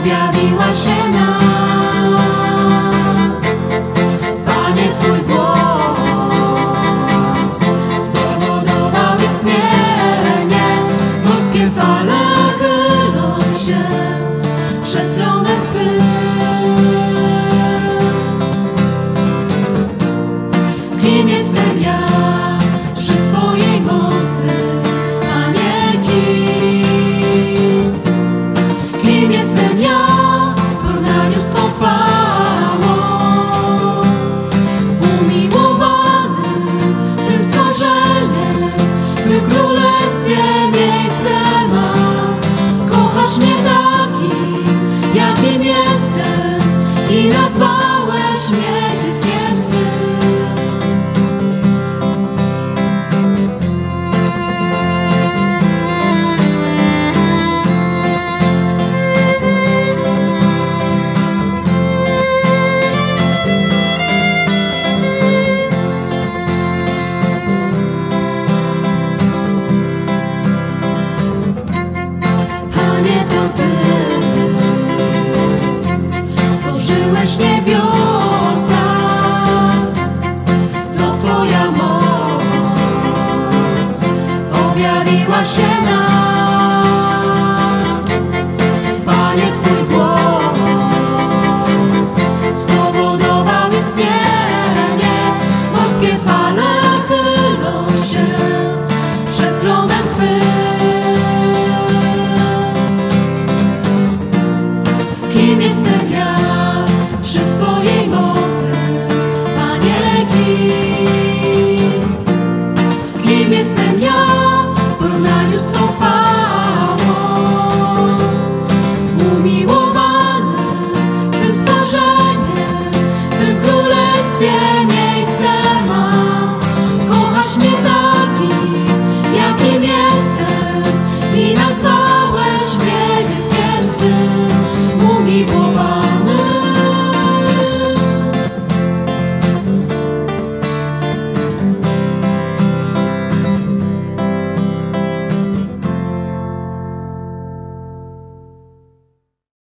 objawiła się nam. Panie, Twój głos spowodował istnienie. Morskie fale chylą się przed i nas bawi. się nam. небеса.